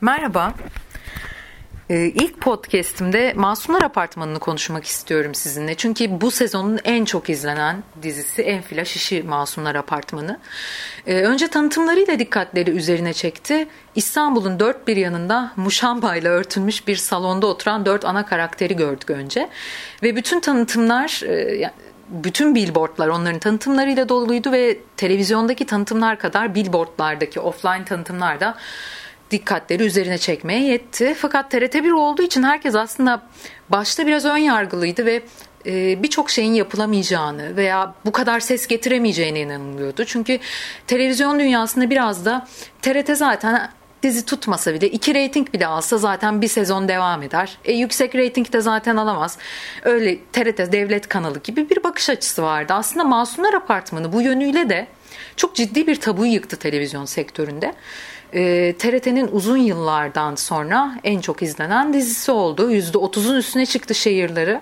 Merhaba. Ee, ilk podcast'imde Masumlar Apartmanı'nı konuşmak istiyorum sizinle. Çünkü bu sezonun en çok izlenen dizisi En Flash İşi Masumlar Apartmanı. Ee, önce tanıtımlarıyla dikkatleri üzerine çekti. İstanbul'un dört bir yanında muşamba ile örtülmüş bir salonda oturan dört ana karakteri gördük önce. Ve bütün tanıtımlar... E, bütün billboardlar onların tanıtımlarıyla doluydu ve televizyondaki tanıtımlar kadar billboardlardaki offline tanıtımlar da dikkatleri üzerine çekmeye yetti. Fakat TRT1 olduğu için herkes aslında başta biraz ön yargılıydı ve e, birçok şeyin yapılamayacağını veya bu kadar ses getiremeyeceğine inanılıyordu. Çünkü televizyon dünyasında biraz da TRT zaten dizi tutmasa bile iki reyting bile alsa zaten bir sezon devam eder. E, yüksek reyting de zaten alamaz. Öyle TRT devlet kanalı gibi bir bakış açısı vardı. Aslında Masumlar Apartmanı bu yönüyle de çok ciddi bir tabuyu yıktı televizyon sektöründe. E, TRT'nin uzun yıllardan sonra en çok izlenen dizisi oldu. %30'un üstüne çıktı şehirleri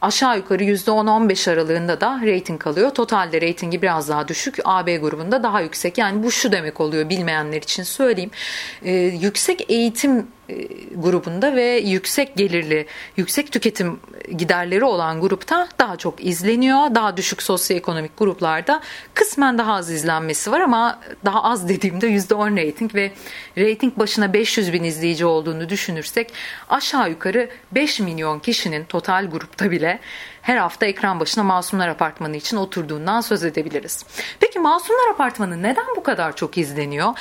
aşağı yukarı %10-15 aralığında da reyting alıyor. Totalde reytingi biraz daha düşük. AB grubunda daha yüksek. Yani bu şu demek oluyor bilmeyenler için söyleyeyim. Ee, yüksek eğitim e, grubunda ve yüksek gelirli, yüksek tüketim giderleri olan grupta daha çok izleniyor. Daha düşük sosyoekonomik gruplarda kısmen daha az izlenmesi var ama daha az dediğimde %10 reyting ve reyting başına 500 bin izleyici olduğunu düşünürsek aşağı yukarı 5 milyon kişinin total grupta bile her hafta ekran başına Masumlar Apartmanı için oturduğundan söz edebiliriz. Peki Masumlar Apartmanı neden bu kadar çok izleniyor?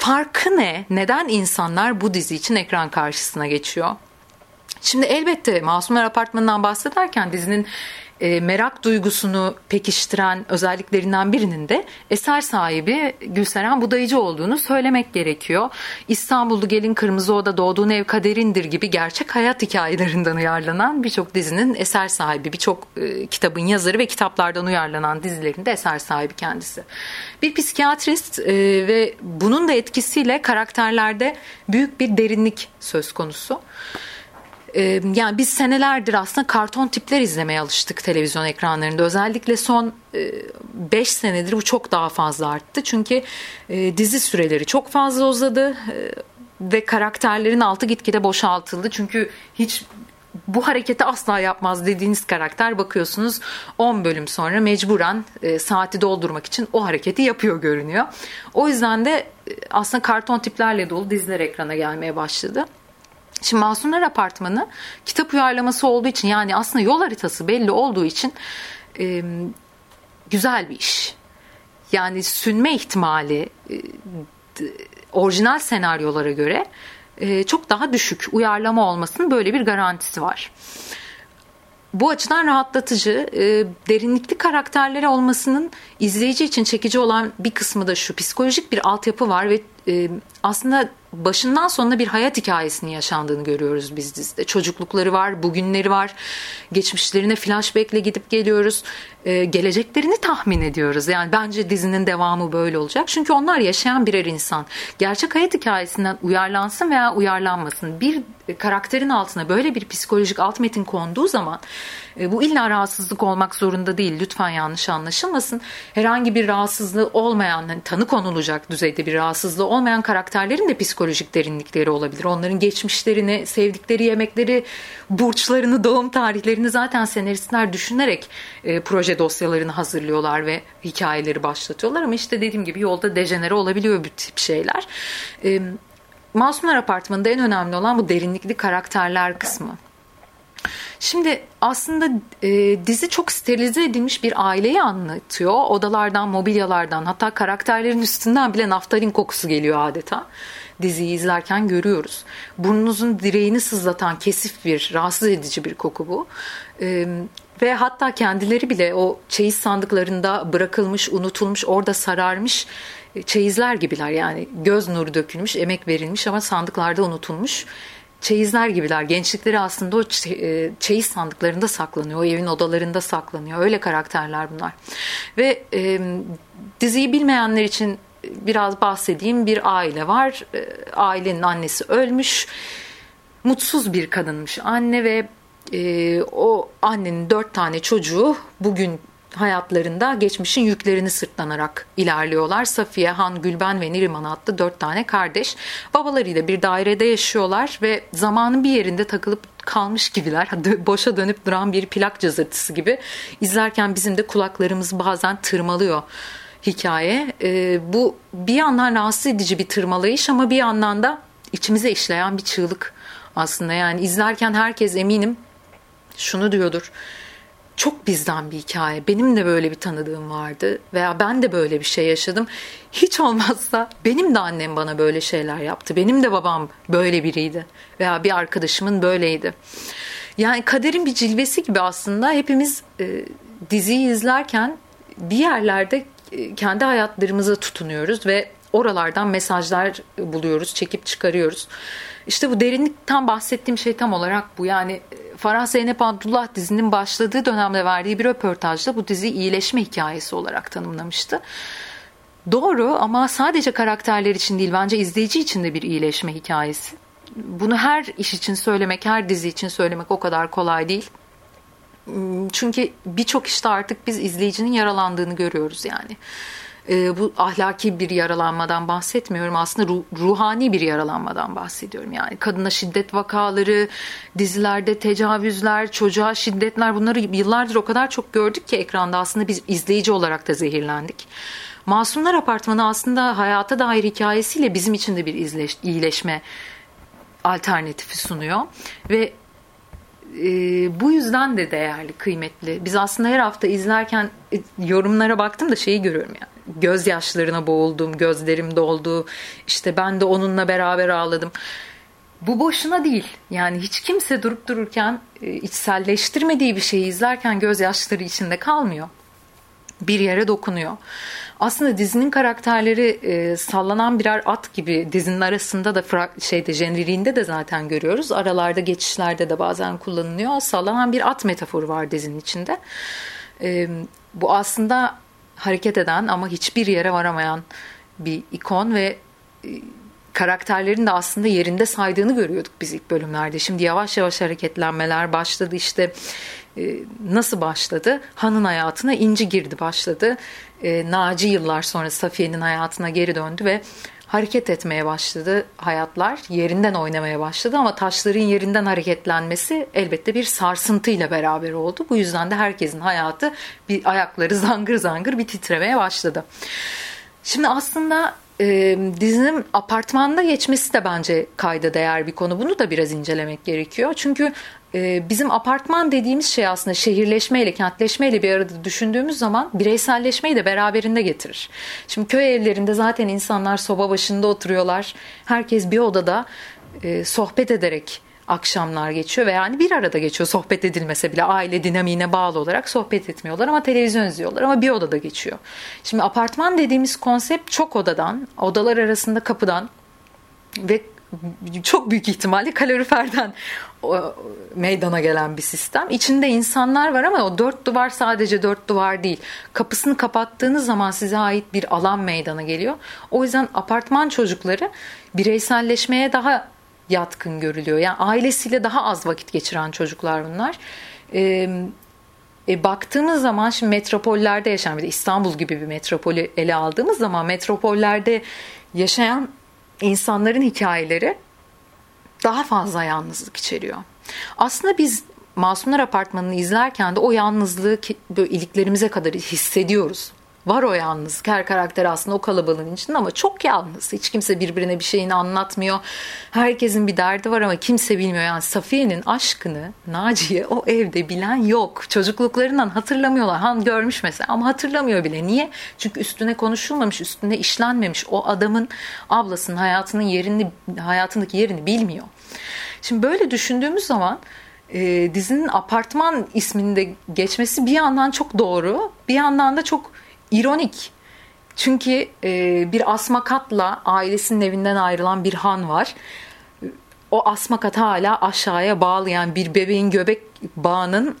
Farkı ne? Neden insanlar bu dizi için ekran karşısına geçiyor? Şimdi elbette Masumlar Apartmanı'ndan bahsederken dizinin e, merak duygusunu pekiştiren özelliklerinden birinin de eser sahibi Gülseren Budayıcı olduğunu söylemek gerekiyor. İstanbullu Gelin Kırmızı Oda Doğduğun Ev Kaderindir gibi gerçek hayat hikayelerinden uyarlanan birçok dizinin eser sahibi, birçok e, kitabın yazarı ve kitaplardan uyarlanan dizilerin de eser sahibi kendisi. Bir psikiyatrist e, ve bunun da etkisiyle karakterlerde büyük bir derinlik söz konusu. Ee, yani biz senelerdir aslında karton tipler izlemeye alıştık televizyon ekranlarında. Özellikle son 5 e, senedir bu çok daha fazla arttı. Çünkü e, dizi süreleri çok fazla uzadı e, ve karakterlerin altı gitgide boşaltıldı. Çünkü hiç bu hareketi asla yapmaz dediğiniz karakter bakıyorsunuz 10 bölüm sonra mecburen e, saati doldurmak için o hareketi yapıyor görünüyor. O yüzden de e, aslında karton tiplerle dolu diziler ekrana gelmeye başladı. Şimdi Masumlar Apartmanı kitap uyarlaması olduğu için yani aslında yol haritası belli olduğu için e, güzel bir iş. Yani sünme ihtimali e, orijinal senaryolara göre e, çok daha düşük uyarlama olmasının böyle bir garantisi var. Bu açıdan rahatlatıcı, e, derinlikli karakterleri olmasının izleyici için çekici olan bir kısmı da şu. Psikolojik bir altyapı var ve e, aslında başından sonuna bir hayat hikayesinin yaşandığını görüyoruz biz dizide. Çocuklukları var, bugünleri var. Geçmişlerine flashback'le gidip geliyoruz. Ee, geleceklerini tahmin ediyoruz. Yani bence dizinin devamı böyle olacak. Çünkü onlar yaşayan birer insan. Gerçek hayat hikayesinden uyarlansın veya uyarlanmasın. Bir karakterin altına böyle bir psikolojik alt metin konduğu zaman e, bu illa rahatsızlık olmak zorunda değil. Lütfen yanlış anlaşılmasın. Herhangi bir rahatsızlığı olmayan, hani tanı konulacak düzeyde bir rahatsızlığı olmayan karakterlerin de psikolojik derinlikleri olabilir. Onların geçmişlerini, sevdikleri yemekleri, burçlarını, doğum tarihlerini zaten senaristler düşünerek e, proje dosyalarını hazırlıyorlar ve hikayeleri başlatıyorlar. Ama işte dediğim gibi yolda dejenere olabiliyor bu tip şeyler. E, Masumlar Apartmanı'nda en önemli olan bu derinlikli karakterler kısmı. Şimdi aslında e, dizi çok sterilize edilmiş bir aileyi anlatıyor. Odalardan, mobilyalardan hatta karakterlerin üstünden bile naftalin kokusu geliyor adeta. Diziyi izlerken görüyoruz. Burnunuzun direğini sızlatan kesif bir, rahatsız edici bir koku bu. E, ve hatta kendileri bile o çeyiz sandıklarında bırakılmış, unutulmuş, orada sararmış çeyizler gibiler. Yani göz nuru dökülmüş, emek verilmiş ama sandıklarda unutulmuş çeyizler gibiler. Gençlikleri aslında o e, çeyiz sandıklarında saklanıyor. O evin odalarında saklanıyor. Öyle karakterler bunlar. Ve e, diziyi bilmeyenler için biraz bahsedeyim. Bir aile var. E, ailenin annesi ölmüş. Mutsuz bir kadınmış anne ve e, o annenin dört tane çocuğu bugün hayatlarında geçmişin yüklerini sırtlanarak ilerliyorlar. Safiye, Han, Gülben ve Neriman adlı dört tane kardeş. Babalarıyla bir dairede yaşıyorlar ve zamanın bir yerinde takılıp kalmış gibiler. Boşa dönüp duran bir plak cızırtısı gibi. İzlerken bizim de kulaklarımız bazen tırmalıyor hikaye. E, bu bir yandan rahatsız edici bir tırmalayış ama bir yandan da içimize işleyen bir çığlık aslında. Yani izlerken herkes eminim şunu diyordur çok bizden bir hikaye. Benim de böyle bir tanıdığım vardı veya ben de böyle bir şey yaşadım. Hiç olmazsa benim de annem bana böyle şeyler yaptı. Benim de babam böyle biriydi veya bir arkadaşımın böyleydi. Yani kaderin bir cilvesi gibi aslında hepimiz e, diziyi izlerken bir yerlerde e, kendi hayatlarımıza tutunuyoruz ve oralardan mesajlar buluyoruz, çekip çıkarıyoruz. İşte bu derinlikten bahsettiğim şey tam olarak bu. Yani e, Farah Zeynep Abdullah dizinin başladığı dönemde verdiği bir röportajda bu dizi iyileşme hikayesi olarak tanımlamıştı. Doğru ama sadece karakterler için değil bence izleyici için de bir iyileşme hikayesi. Bunu her iş için söylemek, her dizi için söylemek o kadar kolay değil. Hmm, çünkü birçok işte artık biz izleyicinin yaralandığını görüyoruz yani e, bu ahlaki bir yaralanmadan bahsetmiyorum. Aslında ruh, ruhani bir yaralanmadan bahsediyorum. Yani kadına şiddet vakaları, dizilerde tecavüzler, çocuğa şiddetler bunları yıllardır o kadar çok gördük ki ekranda aslında biz izleyici olarak da zehirlendik. Masumlar Apartmanı aslında hayata dair hikayesiyle bizim için de bir iyileşme alternatifi sunuyor ve e, bu yüzden de değerli, kıymetli. Biz aslında her hafta izlerken e, yorumlara baktım da şeyi görüyorum yani gözyaşlarına boğuldum, gözlerim doldu. İşte ben de onunla beraber ağladım. Bu boşuna değil. Yani hiç kimse durup dururken e, içselleştirmediği bir şeyi izlerken gözyaşları içinde kalmıyor. Bir yere dokunuyor. Aslında dizinin karakterleri e, sallanan birer at gibi dizinin arasında da şeyde jeneriğinde de zaten görüyoruz. Aralarda geçişlerde de bazen kullanılıyor. Sallanan bir at metaforu var dizinin içinde. E, bu aslında hareket eden ama hiçbir yere varamayan bir ikon ve e, karakterlerin de aslında yerinde saydığını görüyorduk biz ilk bölümlerde. Şimdi yavaş yavaş hareketlenmeler başladı işte nasıl başladı? Han'ın hayatına İnci girdi başladı. E, Naci yıllar sonra Safiye'nin hayatına geri döndü ve hareket etmeye başladı hayatlar. Yerinden oynamaya başladı ama taşların yerinden hareketlenmesi elbette bir sarsıntıyla beraber oldu. Bu yüzden de herkesin hayatı bir ayakları zangır zangır bir titremeye başladı. Şimdi aslında e, dizinin apartmanda geçmesi de bence kayda değer bir konu. Bunu da biraz incelemek gerekiyor. Çünkü e, bizim apartman dediğimiz şey aslında şehirleşmeyle, kentleşmeyle bir arada düşündüğümüz zaman bireyselleşmeyi de beraberinde getirir. Şimdi köy evlerinde zaten insanlar soba başında oturuyorlar. Herkes bir odada e, sohbet ederek akşamlar geçiyor ve yani bir arada geçiyor sohbet edilmese bile aile dinamiğine bağlı olarak sohbet etmiyorlar ama televizyon izliyorlar ama bir odada geçiyor. Şimdi apartman dediğimiz konsept çok odadan, odalar arasında kapıdan ve çok büyük ihtimalle kaloriferden meydana gelen bir sistem. İçinde insanlar var ama o dört duvar sadece dört duvar değil. Kapısını kapattığınız zaman size ait bir alan meydana geliyor. O yüzden apartman çocukları bireyselleşmeye daha yatkın görülüyor. Yani ailesiyle daha az vakit geçiren çocuklar bunlar. Ee, e, baktığımız zaman şimdi metropollerde yaşayan bir de İstanbul gibi bir metropolü ele aldığımız zaman metropollerde yaşayan insanların hikayeleri daha fazla yalnızlık içeriyor. Aslında biz Masumlar Apartmanı'nı izlerken de o yalnızlığı iliklerimize kadar hissediyoruz. Var o yalnız. Her karakter aslında o kalabalığın içinde ama çok yalnız. Hiç kimse birbirine bir şeyini anlatmıyor. Herkesin bir derdi var ama kimse bilmiyor. Yani Safiye'nin aşkını Naciye o evde bilen yok. Çocukluklarından hatırlamıyorlar. Han görmüş mesela ama hatırlamıyor bile. Niye? Çünkü üstüne konuşulmamış, üstüne işlenmemiş. O adamın ablasının hayatının yerini, hayatındaki yerini bilmiyor. Şimdi böyle düşündüğümüz zaman e, dizinin apartman isminde geçmesi bir yandan çok doğru, bir yandan da çok ironik. Çünkü e, bir asmakatla ailesinin evinden ayrılan bir han var. O asmakat hala aşağıya bağlayan bir bebeğin göbek bağının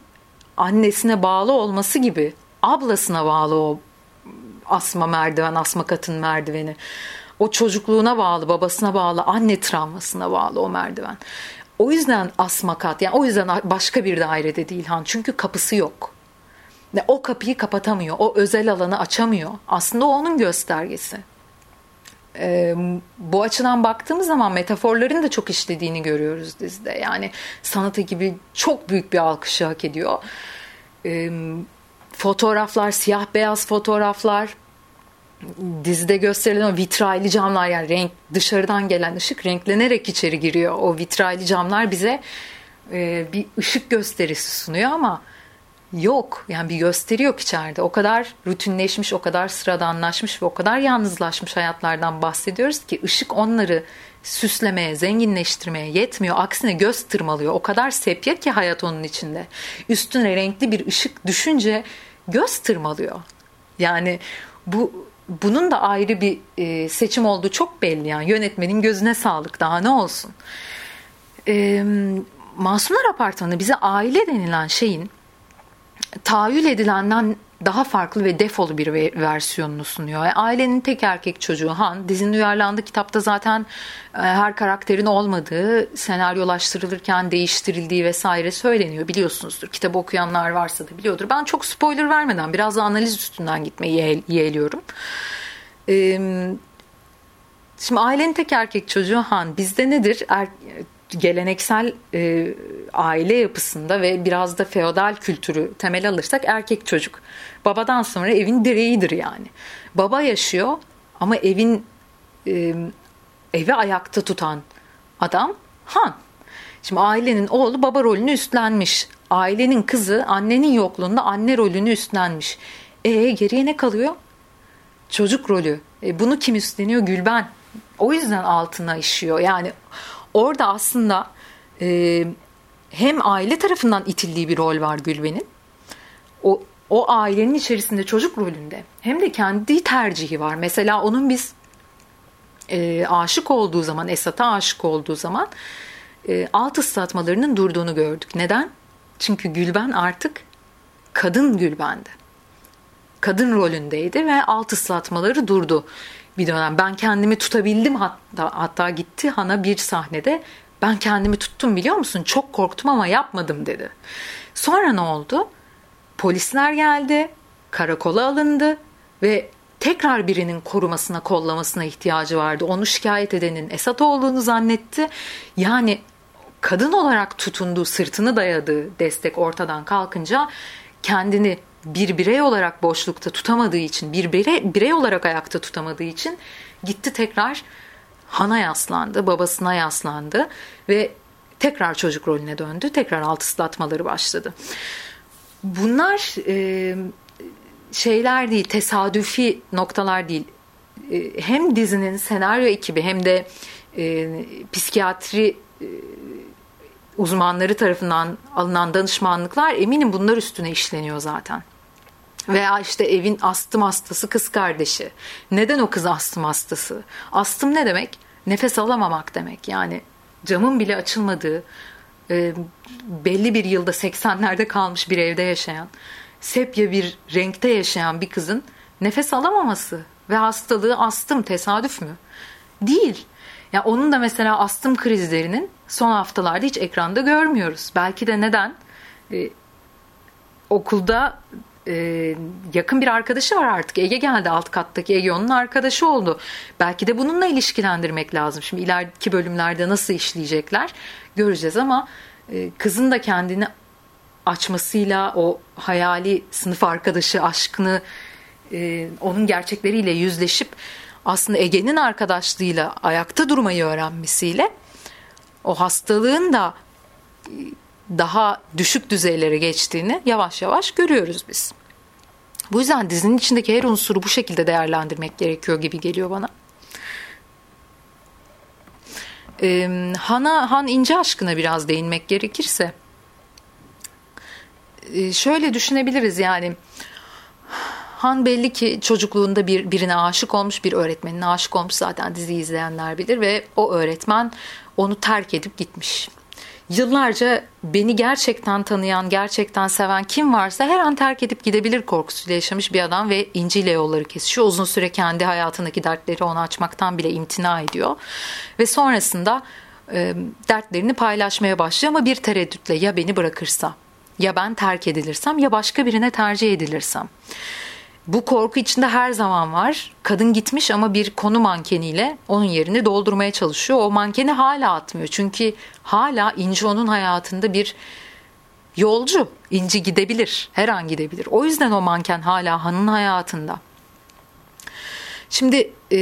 annesine bağlı olması gibi ablasına bağlı o asma merdiven, asma katın merdiveni. O çocukluğuna bağlı, babasına bağlı, anne travmasına bağlı o merdiven. O yüzden asma kat, yani o yüzden başka bir dairede değil Han. Çünkü kapısı yok. O kapıyı kapatamıyor, o özel alanı açamıyor. Aslında o onun göstergesi. Ee, bu açıdan baktığımız zaman metaforların da çok işlediğini görüyoruz dizide. Yani sanat ekibi çok büyük bir alkışı hak ediyor. Ee, fotoğraflar, siyah beyaz fotoğraflar, dizide gösterilen o vitraylı camlar yani renk dışarıdan gelen ışık renklenerek içeri giriyor. O vitraylı camlar bize e, bir ışık gösterisi sunuyor ama yok. Yani bir gösteri yok içeride. O kadar rutinleşmiş, o kadar sıradanlaşmış ve o kadar yalnızlaşmış hayatlardan bahsediyoruz ki ışık onları süslemeye, zenginleştirmeye yetmiyor. Aksine göz tırmalıyor. O kadar sepya ki hayat onun içinde. Üstüne renkli bir ışık düşünce göz tırmalıyor. Yani bu bunun da ayrı bir e, seçim olduğu çok belli yani yönetmenin gözüne sağlık daha ne olsun. E, Masumlar Apartmanı bize aile denilen şeyin tahayyül edilenden daha farklı ve defolu bir versiyonunu sunuyor. Yani ailenin tek erkek çocuğu Han. Dizinin uyarlandığı kitapta zaten e, her karakterin olmadığı, senaryolaştırılırken değiştirildiği vesaire söyleniyor. Biliyorsunuzdur. Kitabı okuyanlar varsa da biliyordur. Ben çok spoiler vermeden biraz da analiz üstünden gitmeyi yeğliyorum. Şimdi ailenin tek erkek çocuğu Han. Bizde nedir? Er, geleneksel e, aile yapısında ve biraz da feodal kültürü temel alırsak erkek çocuk. Babadan sonra evin direğidir yani. Baba yaşıyor ama evin e, evi ayakta tutan adam han. Şimdi ailenin oğlu baba rolünü üstlenmiş. Ailenin kızı annenin yokluğunda anne rolünü üstlenmiş. E geriye ne kalıyor? Çocuk rolü. E, bunu kim üstleniyor? Gülben. O yüzden altına işiyor. Yani orada aslında e, hem aile tarafından itildiği bir rol var Gülben'in. O, o ailenin içerisinde çocuk rolünde. Hem de kendi tercihi var. Mesela onun biz e, aşık olduğu zaman, Esat'a aşık olduğu zaman e, alt ıslatmalarının durduğunu gördük. Neden? Çünkü Gülben artık kadın Gülben'di. Kadın rolündeydi ve alt ıslatmaları durdu bir dönem. Ben kendimi tutabildim hatta, hatta gitti Hana bir sahnede ben kendimi tuttum biliyor musun? Çok korktum ama yapmadım dedi. Sonra ne oldu? Polisler geldi, karakola alındı ve tekrar birinin korumasına, kollamasına ihtiyacı vardı. Onu şikayet edenin Esat olduğunu zannetti. Yani kadın olarak tutunduğu, sırtını dayadığı destek ortadan kalkınca kendini bir birey olarak boşlukta tutamadığı için, bir birey, birey olarak ayakta tutamadığı için gitti tekrar Han'a yaslandı, babasına yaslandı ve tekrar çocuk rolüne döndü. Tekrar alt ıslatmaları başladı. Bunlar e, şeyler değil, tesadüfi noktalar değil. E, hem dizinin senaryo ekibi hem de e, psikiyatri e, uzmanları tarafından alınan danışmanlıklar eminim bunlar üstüne işleniyor zaten. Veya işte evin astım hastası kız kardeşi. Neden o kız astım hastası? Astım ne demek? Nefes alamamak demek. Yani camın bile açılmadığı, e, belli bir yılda 80'lerde kalmış bir evde yaşayan, sepya bir renkte yaşayan bir kızın nefes alamaması ve hastalığı astım tesadüf mü? Değil. Ya onun da mesela astım krizlerinin son haftalarda hiç ekranda görmüyoruz. Belki de neden? Ee, okulda e, yakın bir arkadaşı var artık. Ege geldi alt kattaki Ege onun arkadaşı oldu. Belki de bununla ilişkilendirmek lazım. Şimdi ileriki bölümlerde nasıl işleyecekler göreceğiz ama e, kızın da kendini açmasıyla o hayali sınıf arkadaşı aşkını e, onun gerçekleriyle yüzleşip aslında Ege'nin arkadaşlığıyla ayakta durmayı öğrenmesiyle o hastalığın da e, daha düşük düzeylere geçtiğini yavaş yavaş görüyoruz biz. Bu yüzden dizinin içindeki her unsuru bu şekilde değerlendirmek gerekiyor gibi geliyor bana. Ee, Han'a, Han ince aşkına biraz değinmek gerekirse şöyle düşünebiliriz yani. Han belli ki çocukluğunda bir birine aşık olmuş, bir öğretmenine aşık olmuş. Zaten dizi izleyenler bilir ve o öğretmen onu terk edip gitmiş yıllarca beni gerçekten tanıyan, gerçekten seven kim varsa her an terk edip gidebilir korkusuyla yaşamış bir adam ve İnci ile yolları kesişiyor. Uzun süre kendi hayatındaki dertleri ona açmaktan bile imtina ediyor. Ve sonrasında e, dertlerini paylaşmaya başlıyor ama bir tereddütle ya beni bırakırsa Ya ben terk edilirsem ya başka birine tercih edilirsem. Bu korku içinde her zaman var. Kadın gitmiş ama bir konu mankeniyle onun yerini doldurmaya çalışıyor. O mankeni hala atmıyor. Çünkü hala İnci onun hayatında bir yolcu. İnci gidebilir. Her an gidebilir. O yüzden o manken hala Han'ın hayatında. Şimdi e,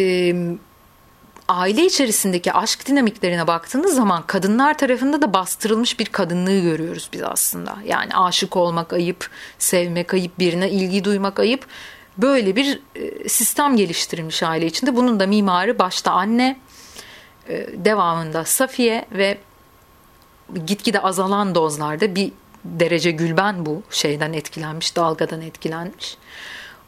aile içerisindeki aşk dinamiklerine baktığınız zaman kadınlar tarafında da bastırılmış bir kadınlığı görüyoruz biz aslında. Yani aşık olmak ayıp, sevmek ayıp, birine ilgi duymak ayıp. Böyle bir e, sistem geliştirilmiş aile içinde. Bunun da mimarı başta anne, e, devamında Safiye ve gitgide azalan dozlarda bir derece Gülben bu şeyden etkilenmiş, dalgadan etkilenmiş.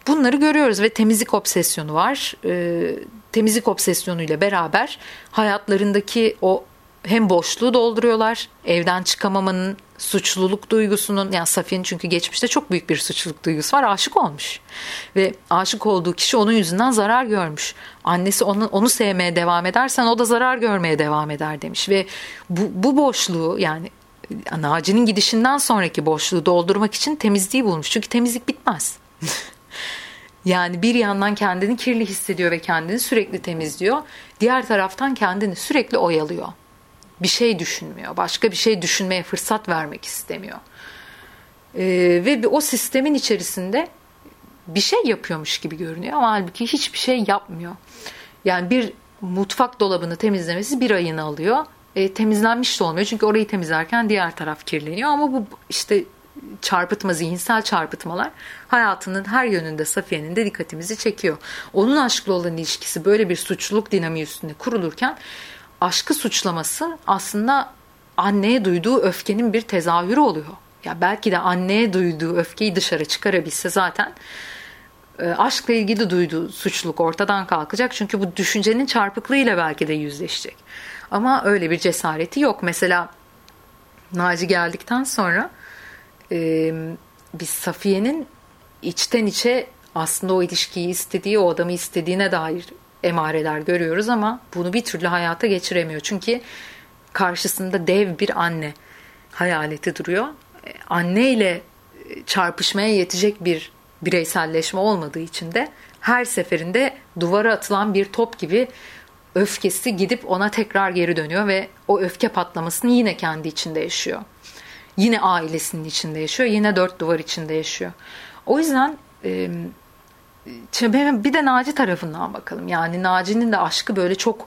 Bunları görüyoruz ve temizlik obsesyonu var. E, temizlik obsesyonuyla beraber hayatlarındaki o hem boşluğu dolduruyorlar, evden çıkamamanın, suçluluk duygusunun, yani Safiye'nin çünkü geçmişte çok büyük bir suçluluk duygusu var, aşık olmuş. Ve aşık olduğu kişi onun yüzünden zarar görmüş. Annesi onu, onu sevmeye devam edersen o da zarar görmeye devam eder demiş. Ve bu, bu boşluğu yani Naci'nin gidişinden sonraki boşluğu doldurmak için temizliği bulmuş. Çünkü temizlik bitmez. Yani bir yandan kendini kirli hissediyor ve kendini sürekli temizliyor. Diğer taraftan kendini sürekli oyalıyor. Bir şey düşünmüyor. Başka bir şey düşünmeye fırsat vermek istemiyor. Ee, ve o sistemin içerisinde bir şey yapıyormuş gibi görünüyor ama halbuki hiçbir şey yapmıyor. Yani bir mutfak dolabını temizlemesi bir ayını alıyor. E, temizlenmiş de olmuyor çünkü orayı temizlerken diğer taraf kirleniyor ama bu işte çarpıtma, zihinsel çarpıtmalar hayatının her yönünde Safiye'nin de dikkatimizi çekiyor. Onun aşkla olan ilişkisi böyle bir suçluluk dinamiği üstünde kurulurken aşkı suçlaması aslında anneye duyduğu öfkenin bir tezahürü oluyor. Ya belki de anneye duyduğu öfkeyi dışarı çıkarabilse zaten e, aşkla ilgili duyduğu suçluluk ortadan kalkacak. Çünkü bu düşüncenin çarpıklığıyla belki de yüzleşecek. Ama öyle bir cesareti yok. Mesela Naci geldikten sonra e, biz Safiye'nin içten içe aslında o ilişkiyi istediği, o adamı istediğine dair emareler görüyoruz ama bunu bir türlü hayata geçiremiyor. Çünkü karşısında dev bir anne hayaleti duruyor. Anne ile çarpışmaya yetecek bir bireyselleşme olmadığı için de her seferinde duvara atılan bir top gibi öfkesi gidip ona tekrar geri dönüyor ve o öfke patlamasını yine kendi içinde yaşıyor. Yine ailesinin içinde yaşıyor. Yine dört duvar içinde yaşıyor. O yüzden bir de Naci tarafından bakalım. Yani Naci'nin de aşkı böyle çok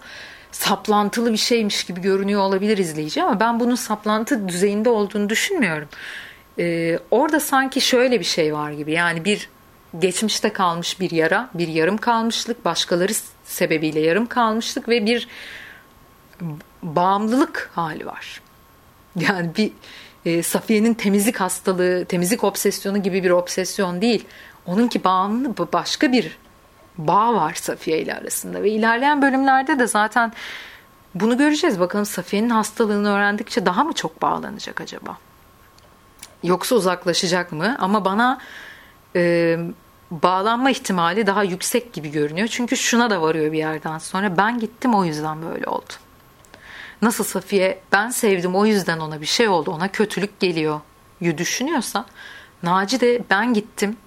saplantılı bir şeymiş gibi görünüyor olabilir izleyici ama ben bunun saplantı düzeyinde olduğunu düşünmüyorum. Orada sanki şöyle bir şey var gibi yani bir geçmişte kalmış bir yara, bir yarım kalmışlık, başkaları sebebiyle yarım kalmışlık ve bir bağımlılık hali var. Yani bir e, Safiye'nin temizlik hastalığı, temizlik obsesyonu gibi bir obsesyon değil. Onunki bağımlı başka bir bağ var Safiye ile arasında ve ilerleyen bölümlerde de zaten bunu göreceğiz. Bakalım Safiye'nin hastalığını öğrendikçe daha mı çok bağlanacak acaba? Yoksa uzaklaşacak mı? Ama bana e, bağlanma ihtimali daha yüksek gibi görünüyor. Çünkü şuna da varıyor bir yerden sonra. Ben gittim o yüzden böyle oldu. Nasıl Safiye ben sevdim o yüzden ona bir şey oldu ona kötülük geliyor yu düşünüyorsa Naci de ben gittim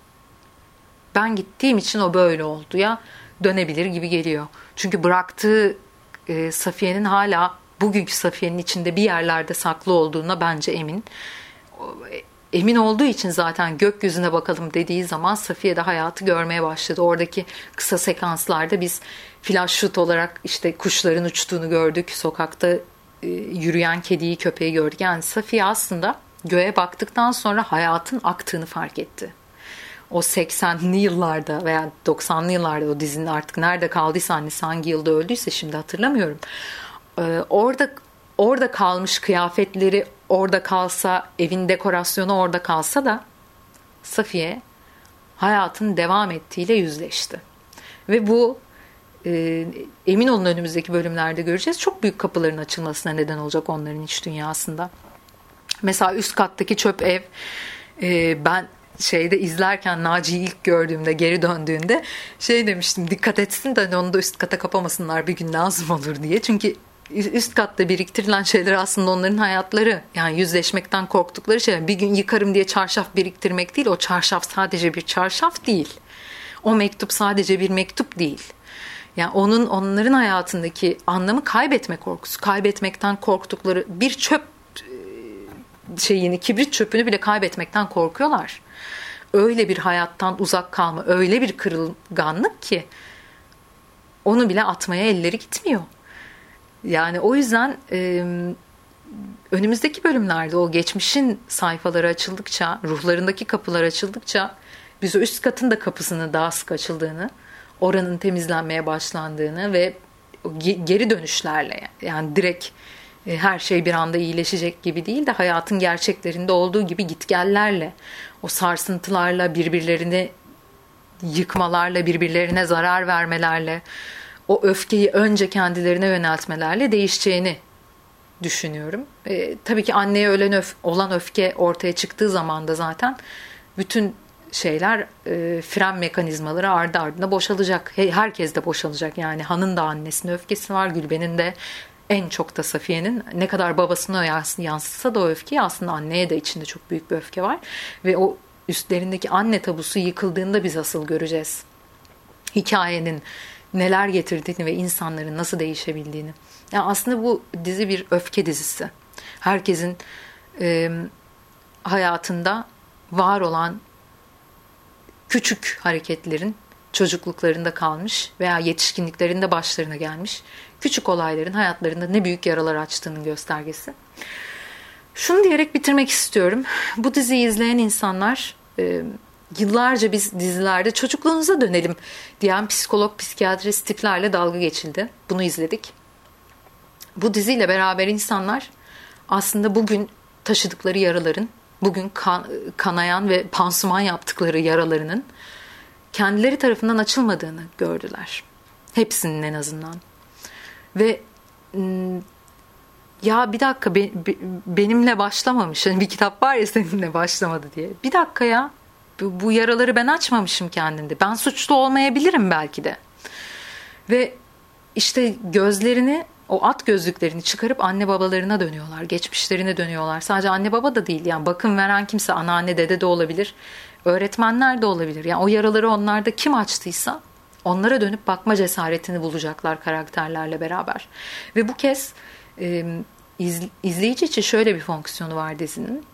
ben gittiğim için o böyle oldu ya dönebilir gibi geliyor. Çünkü bıraktığı e, Safiye'nin hala bugünkü Safiye'nin içinde bir yerlerde saklı olduğuna bence emin. Emin olduğu için zaten gökyüzüne bakalım dediği zaman Safiye de hayatı görmeye başladı. Oradaki kısa sekanslarda biz flash shoot olarak işte kuşların uçtuğunu gördük. Sokakta e, yürüyen kediyi, köpeği gördük. Yani Safiye aslında göğe baktıktan sonra hayatın aktığını fark etti. O 80'li yıllarda veya 90'lı yıllarda o dizinin artık nerede kaldıysa annesi hangi yılda öldüyse şimdi hatırlamıyorum. Ee, orada orada kalmış kıyafetleri orada kalsa, evin dekorasyonu orada kalsa da Safiye hayatın devam ettiğiyle yüzleşti. Ve bu e, emin olun önümüzdeki bölümlerde göreceğiz. Çok büyük kapıların açılmasına neden olacak onların iç dünyasında. Mesela üst kattaki çöp ev e, ben şeyde izlerken Naci'yi ilk gördüğümde geri döndüğünde şey demiştim dikkat etsin de onu da üst kata kapamasınlar bir gün lazım olur diye. Çünkü üst katta biriktirilen şeyler aslında onların hayatları. Yani yüzleşmekten korktukları şey. Bir gün yıkarım diye çarşaf biriktirmek değil. O çarşaf sadece bir çarşaf değil. O mektup sadece bir mektup değil. Yani onun onların hayatındaki anlamı kaybetme korkusu. Kaybetmekten korktukları bir çöp e, şeyini, kibrit çöpünü bile kaybetmekten korkuyorlar. Öyle bir hayattan uzak kalma, öyle bir kırılganlık ki onu bile atmaya elleri gitmiyor. Yani o yüzden e, önümüzdeki bölümlerde o geçmişin sayfaları açıldıkça, ruhlarındaki kapılar açıldıkça biz o üst katın da kapısının daha sık açıldığını, oranın temizlenmeye başlandığını ve geri dönüşlerle yani direkt e, her şey bir anda iyileşecek gibi değil de hayatın gerçeklerinde olduğu gibi gitgellerle, o sarsıntılarla, birbirlerini yıkmalarla, birbirlerine zarar vermelerle, o öfkeyi önce kendilerine yöneltmelerle değişeceğini düşünüyorum. E, tabii ki anneye ölen öf olan öfke ortaya çıktığı zaman da zaten bütün şeyler e, fren mekanizmaları ardı ardına boşalacak. Herkes de boşalacak yani Han'ın da annesinin öfkesi var Gülben'in de en çok da Safiye'nin ne kadar babasına yansıtsa da o öfkeyi aslında anneye de içinde çok büyük bir öfke var. Ve o üstlerindeki anne tabusu yıkıldığında biz asıl göreceğiz. Hikayenin neler getirdiğini ve insanların nasıl değişebildiğini. Yani aslında bu dizi bir öfke dizisi. Herkesin e, hayatında var olan küçük hareketlerin çocukluklarında kalmış veya yetişkinliklerinde başlarına gelmiş küçük olayların hayatlarında ne büyük yaralar açtığının göstergesi. Şunu diyerek bitirmek istiyorum. Bu diziyi izleyen insanlar yıllarca biz dizilerde çocukluğunuza dönelim diyen psikolog, psikiyatrist tiplerle dalga geçildi. Bunu izledik. Bu diziyle beraber insanlar aslında bugün taşıdıkları yaraların, bugün kan, kanayan ve pansuman yaptıkları yaralarının kendileri tarafından açılmadığını gördüler. Hepsinin en azından. Ve ya bir dakika be, be, benimle başlamamış. Yani bir kitap var ya seninle başlamadı diye. Bir dakika ya bu, bu yaraları ben açmamışım kendimde. Ben suçlu olmayabilirim belki de. Ve işte gözlerini o at gözlüklerini çıkarıp anne babalarına dönüyorlar. Geçmişlerine dönüyorlar. Sadece anne baba da değil. Yani bakım veren kimse anneanne dede de olabilir. Öğretmenler de olabilir. Yani o yaraları onlarda kim açtıysa onlara dönüp bakma cesaretini bulacaklar karakterlerle beraber. Ve bu kez e, iz, izleyici için şöyle bir fonksiyonu var dizinin.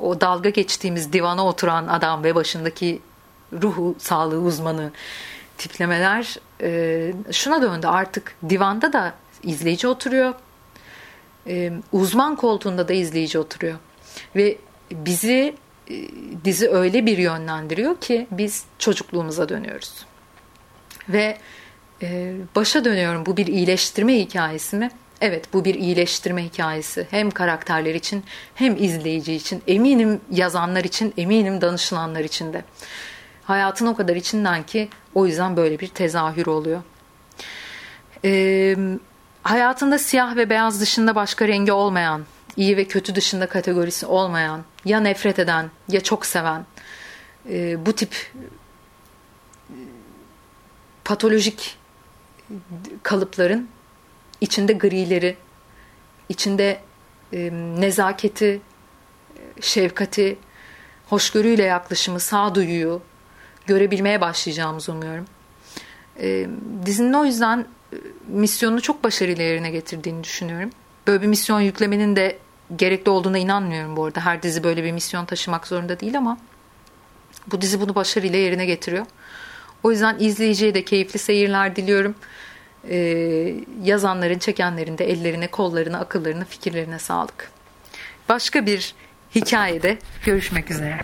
O dalga geçtiğimiz divana oturan adam ve başındaki ruhu sağlığı uzmanı tiplemeler e, şuna döndü artık divanda da izleyici oturuyor. E, uzman koltuğunda da izleyici oturuyor. Ve bizi e, dizi öyle bir yönlendiriyor ki biz çocukluğumuza dönüyoruz. Ve e, başa dönüyorum bu bir iyileştirme hikayesi mi? Evet bu bir iyileştirme hikayesi. Hem karakterler için hem izleyici için. Eminim yazanlar için, eminim danışılanlar için de. Hayatın o kadar içinden ki o yüzden böyle bir tezahür oluyor. Ee, hayatında siyah ve beyaz dışında başka rengi olmayan, iyi ve kötü dışında kategorisi olmayan, ya nefret eden ya çok seven e, bu tip patolojik kalıpların içinde grileri, içinde e, nezaketi, şefkati, hoşgörüyle yaklaşımı, sağduyuyu görebilmeye başlayacağımızı umuyorum. E, dizinin o yüzden misyonunu çok başarılı yerine getirdiğini düşünüyorum. Böyle bir misyon yüklemenin de gerekli olduğuna inanmıyorum bu arada. Her dizi böyle bir misyon taşımak zorunda değil ama bu dizi bunu başarıyla yerine getiriyor. O yüzden izleyiciye de keyifli seyirler diliyorum. Ee, yazanların, çekenlerin de ellerine, kollarına, akıllarına, fikirlerine sağlık. Başka bir hikayede görüşmek üzere.